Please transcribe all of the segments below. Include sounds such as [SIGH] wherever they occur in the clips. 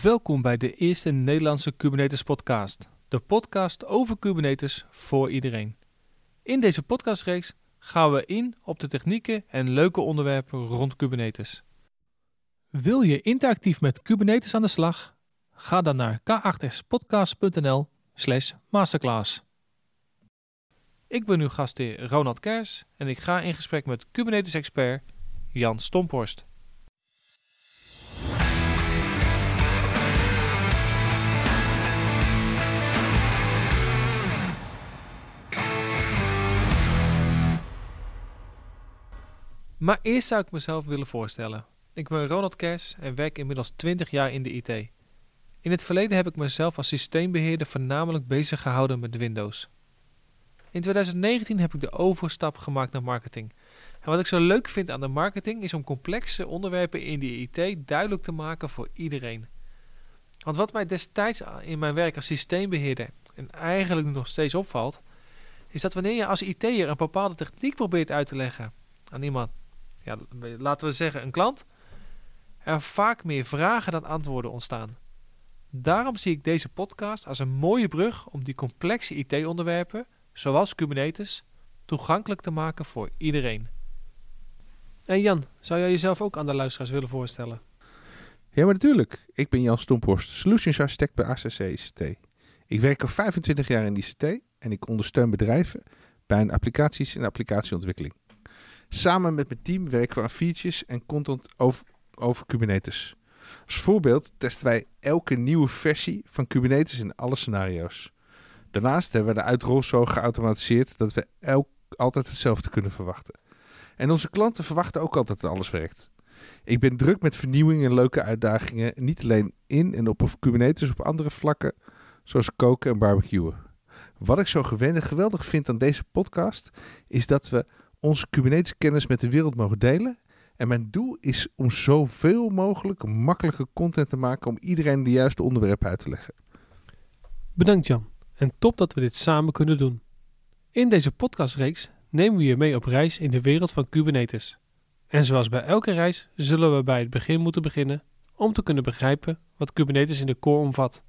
Welkom bij de eerste Nederlandse Kubernetes podcast. De podcast over Kubernetes voor iedereen. In deze podcastreeks gaan we in op de technieken en leuke onderwerpen rond Kubernetes. Wil je interactief met Kubernetes aan de slag? Ga dan naar k8spodcast.nl slash masterclass. Ik ben uw gastheer Ronald Kers en ik ga in gesprek met Kubernetes-expert Jan Stomphorst. Maar eerst zou ik mezelf willen voorstellen. Ik ben Ronald Kers en werk inmiddels 20 jaar in de IT. In het verleden heb ik mezelf als systeembeheerder voornamelijk bezig gehouden met Windows. In 2019 heb ik de overstap gemaakt naar marketing. En wat ik zo leuk vind aan de marketing is om complexe onderwerpen in de IT duidelijk te maken voor iedereen. Want wat mij destijds in mijn werk als systeembeheerder en eigenlijk nog steeds opvalt, is dat wanneer je als IT'er een bepaalde techniek probeert uit te leggen aan iemand ja, laten we zeggen een klant, er vaak meer vragen dan antwoorden ontstaan. Daarom zie ik deze podcast als een mooie brug om die complexe IT-onderwerpen, zoals Kubernetes, toegankelijk te maken voor iedereen. En Jan, zou jij jezelf ook aan de luisteraars willen voorstellen? Ja, maar natuurlijk. Ik ben Jan Stomphorst, Solutions Architect bij ACC ICT. Ik werk al 25 jaar in ICT en ik ondersteun bedrijven bij hun applicaties en applicatieontwikkeling. Samen met mijn team werken we aan features en content over, Kubernetes. Als voorbeeld testen wij elke nieuwe versie van Kubernetes in alle scenario's. Daarnaast hebben we de uitrol zo geautomatiseerd dat we elk, altijd hetzelfde kunnen verwachten. En onze klanten verwachten ook altijd dat alles werkt. Ik ben druk met vernieuwingen en leuke uitdagingen, niet alleen in en op Kubernetes, op andere vlakken, zoals koken en barbecuen. Wat ik zo geweldig vind aan deze podcast, is dat we onze Kubernetes kennis met de wereld mogen delen. En mijn doel is om zoveel mogelijk makkelijke content te maken om iedereen de juiste onderwerpen uit te leggen. Bedankt Jan en top dat we dit samen kunnen doen. In deze podcastreeks nemen we je mee op reis in de wereld van Kubernetes. En zoals bij elke reis zullen we bij het begin moeten beginnen om te kunnen begrijpen wat Kubernetes in de core omvat.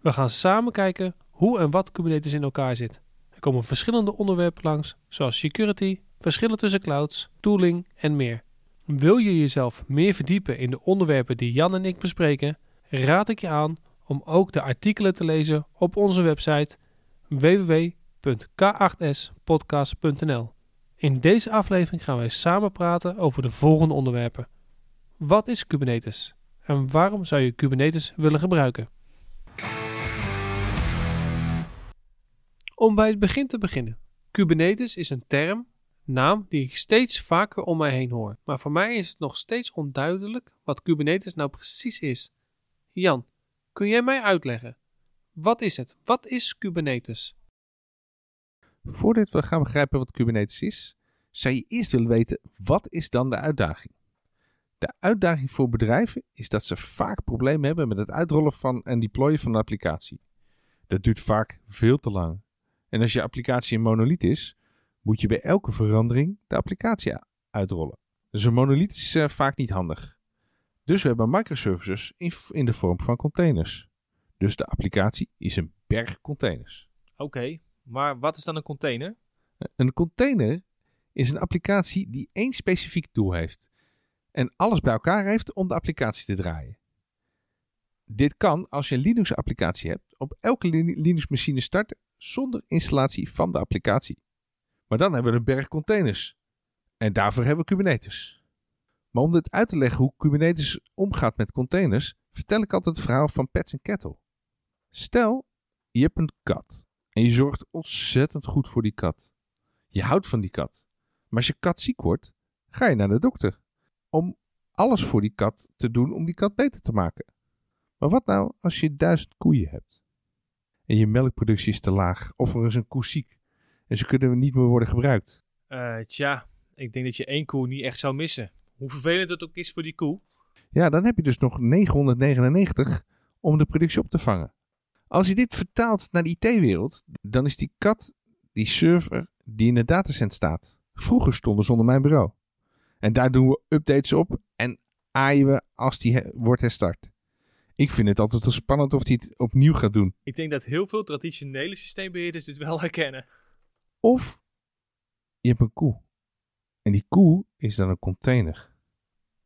We gaan samen kijken hoe en wat Kubernetes in elkaar zit. Er komen verschillende onderwerpen langs, zoals security, verschillen tussen clouds, tooling en meer. Wil je jezelf meer verdiepen in de onderwerpen die Jan en ik bespreken, raad ik je aan om ook de artikelen te lezen op onze website www.k8spodcast.nl. In deze aflevering gaan wij samen praten over de volgende onderwerpen. Wat is Kubernetes en waarom zou je Kubernetes willen gebruiken? Om bij het begin te beginnen. Kubernetes is een term naam die ik steeds vaker om mij heen hoor. Maar voor mij is het nog steeds onduidelijk wat Kubernetes nou precies is. Jan, kun jij mij uitleggen? Wat is het? Wat is Kubernetes? Voordat we gaan begrijpen wat Kubernetes is, zou je eerst willen weten wat is dan de uitdaging? De uitdaging voor bedrijven is dat ze vaak problemen hebben met het uitrollen van en deployen van een applicatie. Dat duurt vaak veel te lang. En als je applicatie een monolith is, moet je bij elke verandering de applicatie uitrollen. Dus een monolith is uh, vaak niet handig. Dus we hebben microservices in, in, de vorm van containers. Dus de applicatie is een berg containers. Oké, maar wat is dan een container? Een container is een applicatie die één specifiek doel heeft. En alles bij elkaar heeft om de applicatie te draaien. Dit kan als je een Linux-applicatie hebt op elke Linux-machine starten zonder installatie van de applicatie. Maar dan hebben we een berg containers. En daarvoor hebben we Kubernetes. Maar om dit uit te leggen hoe Kubernetes omgaat met containers, vertel ik altijd het verhaal van Pets en Kettle. Stel, je hebt een kat en je zorgt ontzettend goed voor die kat. Je houdt van die kat. Maar als je kat ziek wordt, ga je naar de dokter. Om alles voor die kat te doen om die kat beter te maken. Maar wat nou als je duizend koeien hebt? En je melkproductie is te laag of er is een koe ziek en ze kunnen niet meer worden gebruikt. Uh, tja, ik denk dat je één koe niet echt zou missen. Hoe vervelend het ook is voor die koe. Ja, dan heb je dus nog 999 om de productie op te vangen. Als je dit vertaalt naar de IT-wereld, dan is die kat die server die in het datacenter staat. Vroeger stonden ze onder mijn bureau. En daar doen we updates op en aaien we als die wordt herstart. Ik vind het altijd wel spannend of hij het opnieuw gaat doen. Ik denk dat heel veel traditionele systeembeheerders dit wel herkennen. Of je hebt een koe. En die koe is dan een container.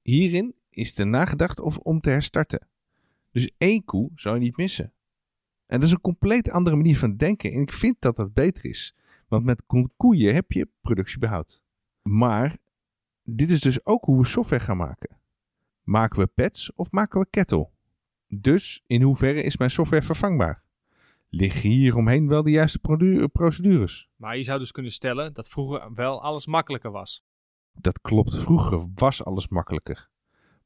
Hierin is er nagedacht of om te herstarten. Dus één koe zou je niet missen. En dat is een compleet andere manier van denken. En ik vind dat dat beter is. Want met ko- koeien heb je productiebehoud. Maar dit is dus ook hoe we software gaan maken. Maken we pads of maken we kettle? Dus in hoeverre is mijn software vervangbaar? Liggen hier omheen wel de juiste procedures? Maar je zou dus kunnen stellen dat vroeger wel alles makkelijker was. Dat klopt, vroeger was alles makkelijker.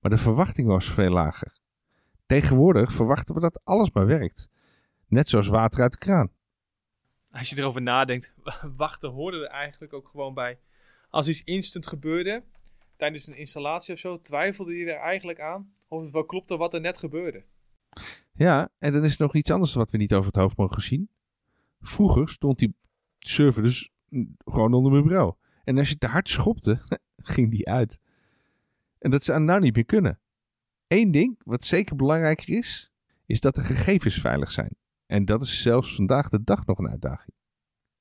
Maar de verwachting was veel lager. Tegenwoordig verwachten we dat alles maar werkt. Net zoals water uit de kraan. Als je erover nadenkt, [LAUGHS] wachten hoorde er eigenlijk ook gewoon bij. Als iets instant gebeurde, tijdens een installatie of zo, twijfelde je er eigenlijk aan of het wel klopte wat er net gebeurde. Ja, en dan is er nog iets anders wat we niet over het hoofd mogen zien. Vroeger stond die server dus gewoon onder mijn bureau. En als je te hard schopte, [LAUGHS] ging die uit. En dat zou nou niet meer kunnen. Eén ding wat zeker belangrijker is, is dat de gegevens veilig zijn. En dat is zelfs vandaag de dag nog een uitdaging.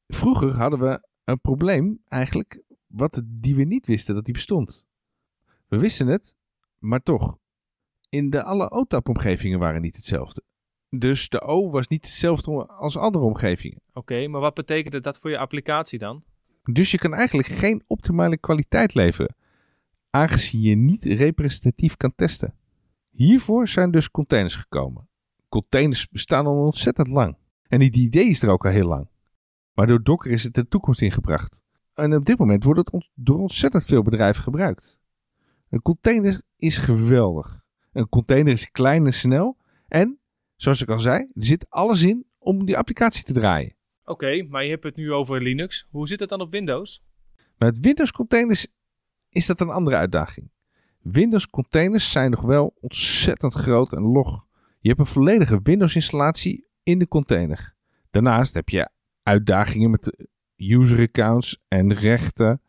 Vroeger hadden we een probleem eigenlijk wat, die we niet wisten dat die bestond. We wisten het, maar toch. In de alle OTAP-omgevingen waren niet hetzelfde. Dus de O was niet hetzelfde als andere omgevingen. Oké, maar wat betekende dat voor je applicatie dan? Dus je kan eigenlijk geen optimale kwaliteit leveren, aangezien je niet representatief kan testen. Hiervoor zijn dus containers gekomen. Containers bestaan al ontzettend lang. En het idee is er ook al heel lang. Maar door Docker is het de toekomst ingebracht. En op dit moment wordt het door ontzettend veel bedrijven gebruikt. Een container is geweldig. Een container is klein en snel. En, zoals ik al zei, er zit alles in om die applicatie te draaien. Oké, maar je hebt het nu over Linux. Hoe zit het dan op Windows? Met Windows containers is dat een andere uitdaging. Windows containers zijn nog wel ontzettend groot en log. Je hebt een volledige Windows installatie in de container. Daarnaast heb je uitdagingen met user accounts en rechten.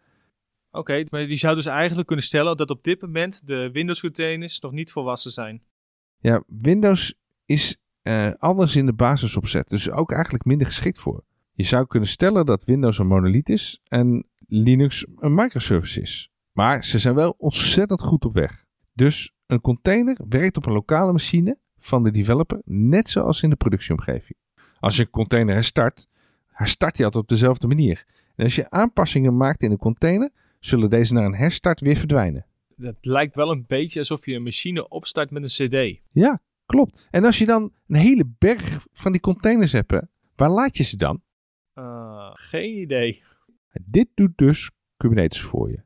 Oké, maar je zou dus eigenlijk kunnen stellen dat op dit moment de Windows containers nog niet volwassen zijn. Ja, Windows is eh, anders in de basisopzet, dus ook eigenlijk minder geschikt voor. Je zou kunnen stellen dat Windows een monolith is en Linux een microservice is. Maar ze zijn wel ontzettend goed op weg. Dus een container werkt op een lokale machine van de developer, net zoals in de productieomgeving. Als je een container herstart, herstart hij altijd op dezelfde manier. En als je aanpassingen maakt in een container, zullen deze na een herstart weer verdwijnen. Dat lijkt wel een beetje alsof je een machine opstart met een CD. Ja, klopt. En als je dan een hele berg van die containers hebt, hè, waar laat je ze dan? Uh, geen idee. Dit doet dus Kubernetes voor je.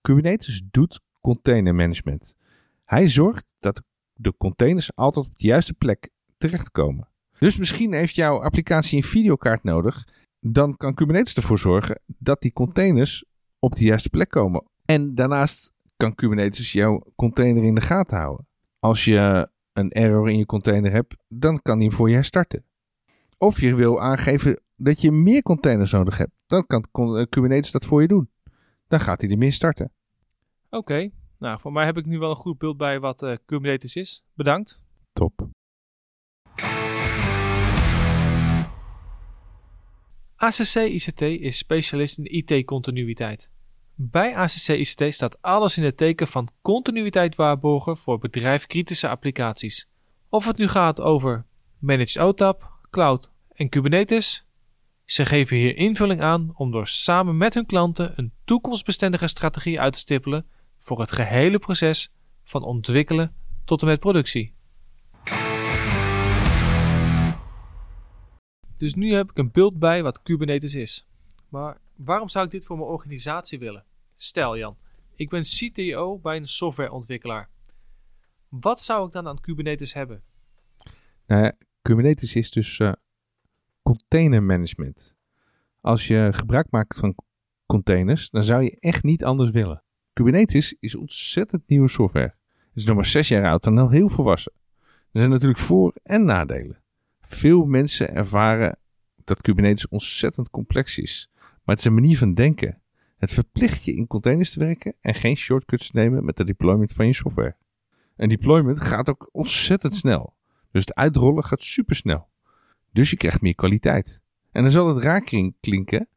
Kubernetes doet container management. Hij zorgt dat de containers altijd op de juiste plek terechtkomen. Dus misschien heeft jouw applicatie een videokaart nodig. Dan kan Kubernetes ervoor zorgen dat die containers op de juiste plek komen. En daarnaast kan Kubernetes jouw container in de gaten houden. Als je een error in je container hebt, dan kan hij hem voor je herstarten. Of je wil aangeven dat je meer containers nodig hebt, dan kan Kubernetes dat voor je doen. Dan gaat hij er meer starten. Oké, okay. nou voor mij heb ik nu wel een goed beeld bij wat uh, Kubernetes is. Bedankt. Top. ACC ICT is specialist in IT-continuïteit. Bij ACC ICT staat alles in het teken van continuïteit waarborgen voor bedrijfkritische applicaties. Of het nu gaat over Managed OTAP, Cloud en Kubernetes, ze geven hier invulling aan om door samen met hun klanten een toekomstbestendige strategie uit te stippelen voor het gehele proces van ontwikkelen tot en met productie. Dus nu heb ik een beeld bij wat Kubernetes is. Maar waarom zou ik dit voor mijn organisatie willen? Stel Jan, ik ben CTO bij een softwareontwikkelaar. Wat zou ik dan aan Kubernetes hebben? Nou ja, Kubernetes is dus uh, container management. Als je gebruik maakt van containers, dan zou je echt niet anders willen. Kubernetes is ontzettend nieuwe software. Het is nog maar zes jaar oud en al heel volwassen. Er zijn natuurlijk voor- en nadelen. Veel mensen ervaren dat Kubernetes ontzettend complex is. Maar het is een manier van denken. Het verplicht je in containers te werken en geen shortcuts te nemen met de deployment van je software. Een deployment gaat ook ontzettend snel. Dus het uitrollen gaat supersnel. Dus je krijgt meer kwaliteit. En dan zal het raar klinken,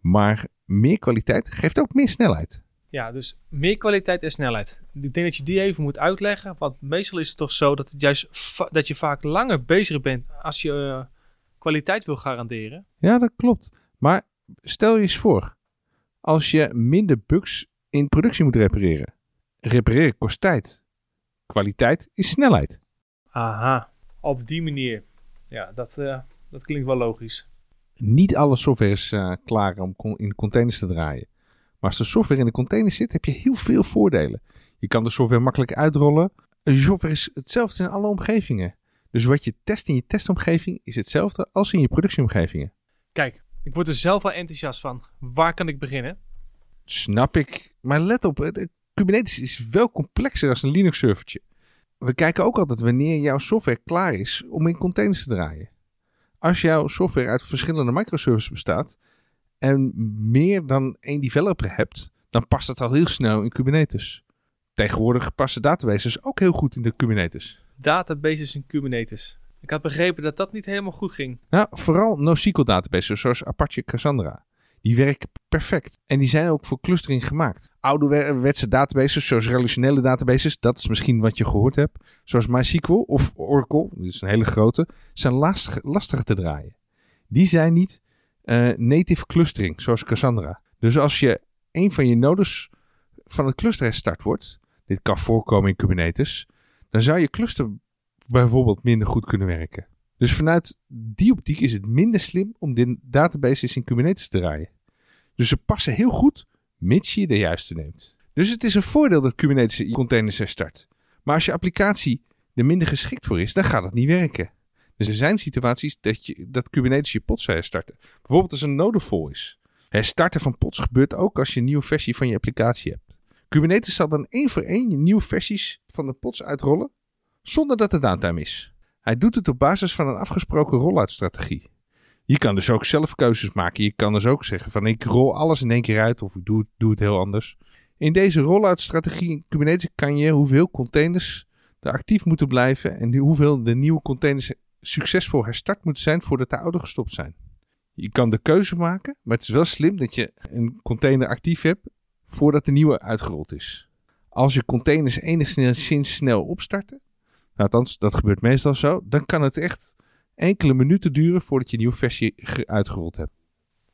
maar meer kwaliteit geeft ook meer snelheid. Ja, dus meer kwaliteit en snelheid. Ik denk dat je die even moet uitleggen. Want meestal is het toch zo dat, het juist dat je vaak langer bezig bent als je uh, kwaliteit wil garanderen. Ja, dat klopt. Maar stel je eens voor, als je minder bugs in productie moet repareren. Repareren kost tijd. Kwaliteit is snelheid. Aha, op die manier. Ja, dat, uh, dat klinkt wel logisch. Niet alle software is uh, klaar om in containers te draaien. Maar als de software in de container zit, heb je heel veel voordelen. Je kan de software makkelijk uitrollen. De software is hetzelfde in alle omgevingen. Dus wat je test in je testomgeving is hetzelfde als in je productieomgevingen. Kijk, ik word er zelf wel enthousiast van. Waar kan ik beginnen? Snap ik. Maar let op, Kubernetes is wel complexer dan een Linux servertje. We kijken ook altijd wanneer jouw software klaar is om in containers te draaien. Als jouw software uit verschillende microservices bestaat en meer dan één developer hebt, dan past het al heel snel in Kubernetes. Tegenwoordig passen databases ook heel goed in de Kubernetes. Databases in Kubernetes. Ik had begrepen dat dat niet helemaal goed ging. Nou, vooral NoSQL databases zoals Apache Cassandra. Die werken perfect. En die zijn ook voor clustering gemaakt. Ouderwetse databases, zoals relationele databases, dat is misschien wat je gehoord hebt. Zoals MySQL of Oracle, dat is een hele grote, zijn lastig, lastig te draaien. Die zijn niet uh, native clustering, zoals Cassandra. Dus als je een van je nodes van het cluster herstart wordt, dit kan voorkomen in Kubernetes, dan zou je cluster bijvoorbeeld minder goed kunnen werken. Dus vanuit die optiek is het minder slim om de databases in Kubernetes te draaien. Dus ze passen heel goed, mits je de juiste neemt. Dus het is een voordeel dat Kubernetes containers herstart. Maar als je applicatie er minder geschikt voor is, dan gaat het niet werken. Dus er zijn situaties dat, je, dat Kubernetes je pods zou herstarten. Bijvoorbeeld als een node vol is. Herstarten van pods gebeurt ook als je een nieuwe versie van je applicatie hebt. Kubernetes zal dan één voor één je nieuwe versies van de pods uitrollen, zonder dat er downtime is. Hij doet het op basis van een afgesproken rolloutstrategie. Je kan dus ook zelf keuzes maken. Je kan dus ook zeggen van ik rol alles in één keer uit of ik doe, doe het heel anders. In deze rollout-strategie in Kubernetes kan je hoeveel containers er actief moeten blijven en hoeveel de nieuwe containers succesvol herstart moeten zijn voordat de oude gestopt zijn. Je kan de keuze maken, maar het is wel slim dat je een container actief hebt voordat de nieuwe uitgerold is. Als je containers enigszins snel opstarten, nou, althans dat gebeurt meestal zo, dan kan het echt enkele minuten duren voordat je een nieuwe versie uitgerold hebt.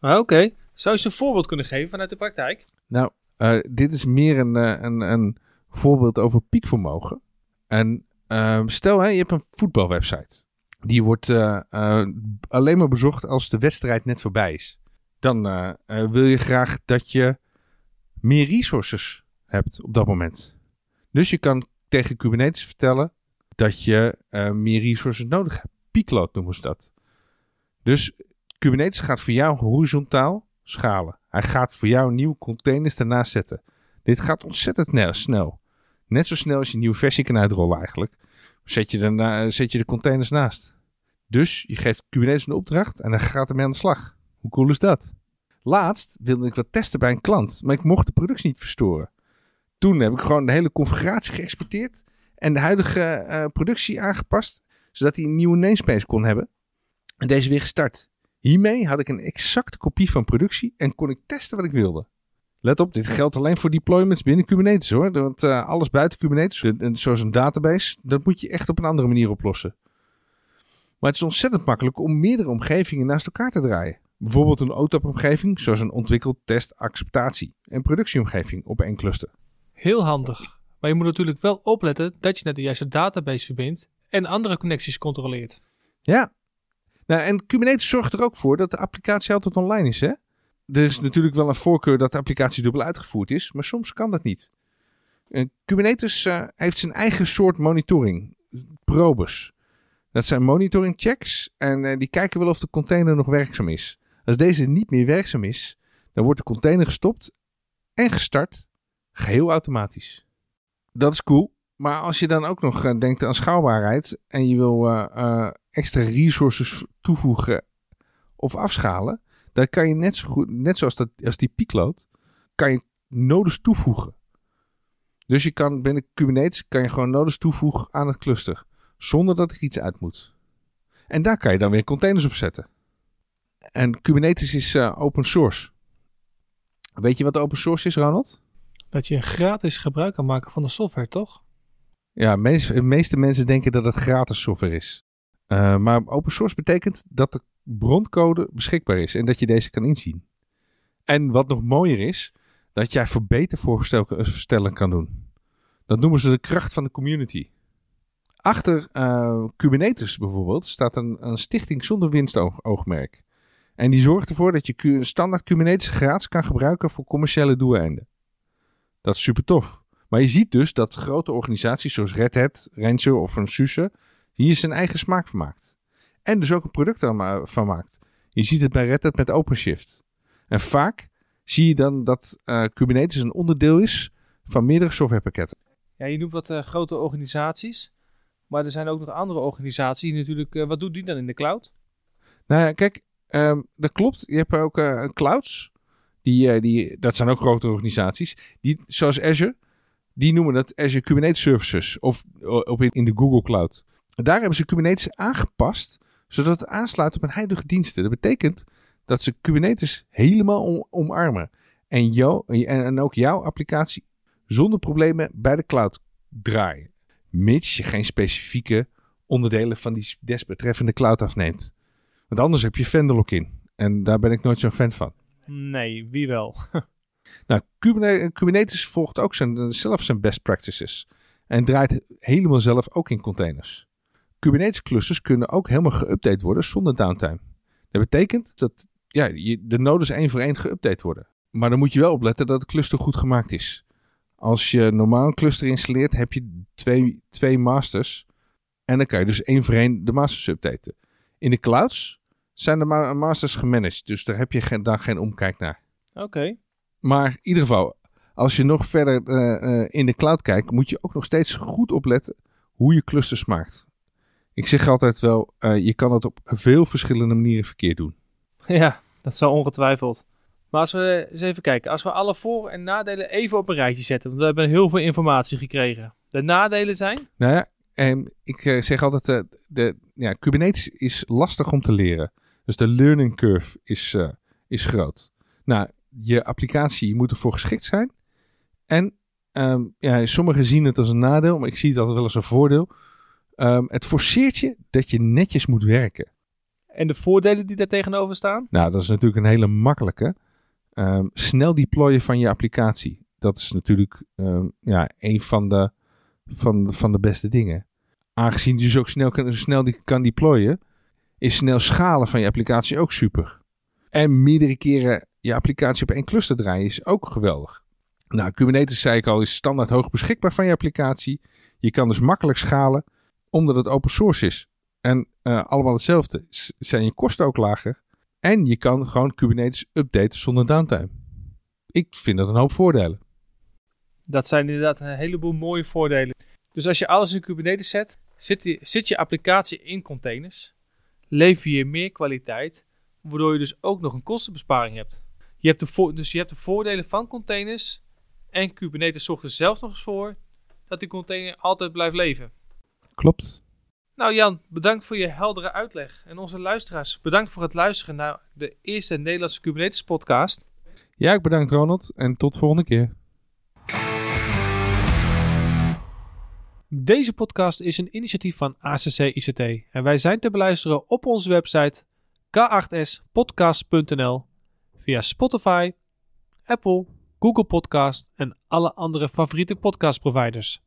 Ah, oké, zou je een voorbeeld kunnen geven vanuit de praktijk? Nou, uh, dit is meer een, uh, een, een voorbeeld over piekvermogen. En uh, stel, hè, je hebt een voetbalwebsite. Die wordt uh, uh, alleen maar bezocht als de wedstrijd net voorbij is. Dan uh, wil je graag dat je meer resources hebt op dat moment. Dus je kan tegen Kubernetes vertellen dat je meer resources nodig hebt. Peakload noemen ze dat. Dus Kubernetes gaat voor jou horizontaal schalen. Hij gaat voor jou nieuwe containers ernaast zetten. Dit gaat ontzettend snel. Net zo snel als je een nieuwe versie kan uitrollen eigenlijk zet je, de, zet je de containers naast. Dus je geeft Kubernetes een opdracht en dan gaat ermee aan de slag. Hoe cool is dat? Laatst wilde ik wat testen bij een klant, maar ik mocht de productie niet verstoren. Toen heb ik gewoon de hele configuratie geëxporteerd en de huidige uh, productie aangepast, zodat hij een nieuwe namespace kon hebben. En deze weer gestart. Hiermee had ik een exacte kopie van productie en kon ik testen wat ik wilde. Let op, dit geldt alleen voor deployments binnen Kubernetes hoor. Want uh, alles buiten Kubernetes, zoals een database, dat moet je echt op een andere manier oplossen. Maar het is ontzettend makkelijk om meerdere omgevingen naast elkaar te draaien. Bijvoorbeeld een OTAP-omgeving, zoals een ontwikkeld, test, acceptatie en productieomgeving op één cluster. Heel handig. Maar je moet natuurlijk wel opletten dat je naar de juiste database verbindt en andere connecties controleert. Ja. Nou, en Kubernetes zorgt er ook voor dat de applicatie altijd online is, hè? Er is natuurlijk wel een voorkeur dat de applicatie dubbel uitgevoerd is, maar soms kan dat niet. Uh, Kubernetes uh, heeft zijn eigen soort monitoring, probes. Dat zijn monitoring checks en uh, die kijken wel of de container nog werkzaam is. Als deze niet meer werkzaam is, dan wordt de container gestopt en gestart, geheel automatisch. Dat is cool, maar als je dan ook nog denkt aan schaalbaarheid en je wil extra resources toevoegen of afschalen, dan kan je net zo goed, net zoals dat, als die piekload, kan je nodes toevoegen. Dus je kan binnen Kubernetes kan je gewoon nodes toevoegen aan het cluster. zonder dat er iets uit moet. En daar kan je dan weer containers op zetten. En Kubernetes is uh, open source. Weet je wat open source is, Ronald? Dat je gratis gebruik kan maken van de software, toch? Ja, de meeste mensen denken dat het gratis software is. Uh, maar open source betekent dat de broncode beschikbaar is en dat je deze kan inzien. En wat nog mooier is, dat jij verbetervoorstellen kan doen. Dat noemen ze de kracht van de community. Achter uh, Kubernetes bijvoorbeeld staat een, een stichting zonder winstoogmerk. En die zorgt ervoor dat je standaard Kubernetes gratis kan gebruiken voor commerciële doeleinden. Dat is super tof. Maar je ziet dus dat grote organisaties zoals Red Hat, Rancher of SUSE hier zijn eigen smaak van maakt. En dus ook een product van maakt. Je ziet het bij Red Hat met OpenShift. En vaak zie je dan dat uh, Kubernetes een onderdeel is van meerdere softwarepakketten. Ja, je noemt wat uh, grote organisaties. Maar er zijn ook nog andere organisaties die natuurlijk... Uh, wat doet die dan in de cloud? Nou ja, kijk, um, dat klopt. Je hebt ook clouds. Die, die, dat zijn ook grote organisaties. Die, zoals Azure. Die noemen dat Azure Kubernetes Services. Of op in, in de Google Cloud. Daar hebben ze Kubernetes aangepast. Zodat het aansluit op een heilige diensten. Dat betekent dat ze Kubernetes helemaal omarmen. En, jou, en, ook jouw applicatie zonder problemen bij de cloud draaien. Mits je geen specifieke onderdelen van die desbetreffende cloud afneemt. Want anders heb je vendor in. En daar ben ik nooit zo'n fan van. Nee, wie wel? [LAUGHS] nou, Kubernetes volgt ook zijn, zelf zijn best practices. En draait helemaal zelf ook in containers. Kubernetes clusters kunnen ook helemaal geüpdate worden zonder downtime. Dat betekent dat ja, de nodes één voor één geüpdate worden. Maar dan moet je wel opletten dat het cluster goed gemaakt is. Als je normaal een cluster installeert, heb je twee, twee masters. En dan kan je dus één voor één de masters updaten. In de clouds zijn de masters gemanaged. Dus daar heb je geen, dan geen omkijk naar. Oké. Maar in ieder geval, als je nog verder uh, uh, in de cloud kijkt, moet je ook nog steeds goed opletten hoe je clusters maakt. Ik zeg altijd wel, uh, je kan het op veel verschillende manieren verkeerd doen. Ja, dat zal ongetwijfeld. Maar als we eens even kijken, als we alle voor- en nadelen even op een rijtje zetten, want we hebben heel veel informatie gekregen. De nadelen zijn? Nou ja, en ik uh, zeg altijd, uh, de, ja, Kubernetes is lastig om te leren. Dus de learning curve is, uh, is groot. Nou, je applicatie moet ervoor geschikt zijn. En um, ja, sommigen zien het als een nadeel, maar ik zie het altijd wel als een voordeel. Um, het forceert je dat je netjes moet werken. En de voordelen die daar tegenover staan? Nou, dat is natuurlijk een hele makkelijke. Um, snel deployen van je applicatie. Dat is natuurlijk um, ja, een van de, van, van de beste dingen. Aangezien je dus ook snel kan, snel die, kan deployen, is snel schalen van je applicatie ook super. En meerdere keren je applicatie op één cluster draaien is ook geweldig. Nou, Kubernetes, zei ik al, is standaard hoog beschikbaar van je applicatie. Je kan dus makkelijk schalen, omdat het open source is. En uh, allemaal hetzelfde. Zijn je kosten ook lager. En je kan gewoon Kubernetes updaten zonder downtime. Ik vind dat een hoop voordelen. Dat zijn inderdaad een heleboel mooie voordelen. Dus als je alles in Kubernetes zet, zit, zit je applicatie in containers. Lever je meer kwaliteit, waardoor je dus ook nog een kostenbesparing hebt. Je hebt de dus je hebt de voordelen van containers. En Kubernetes zorgt er zelfs nog eens voor dat die container altijd blijft leven. Klopt. Nou Jan, bedankt voor je heldere uitleg. En onze luisteraars, bedankt voor het luisteren naar de eerste Nederlandse Kubernetes podcast. Ja, ik bedankt Ronald en tot de volgende keer. Deze podcast is een initiatief van ACC ICT en wij zijn te beluisteren op onze website k8spodcast.nl via Spotify, Apple, Google Podcast en alle andere favoriete podcastproviders.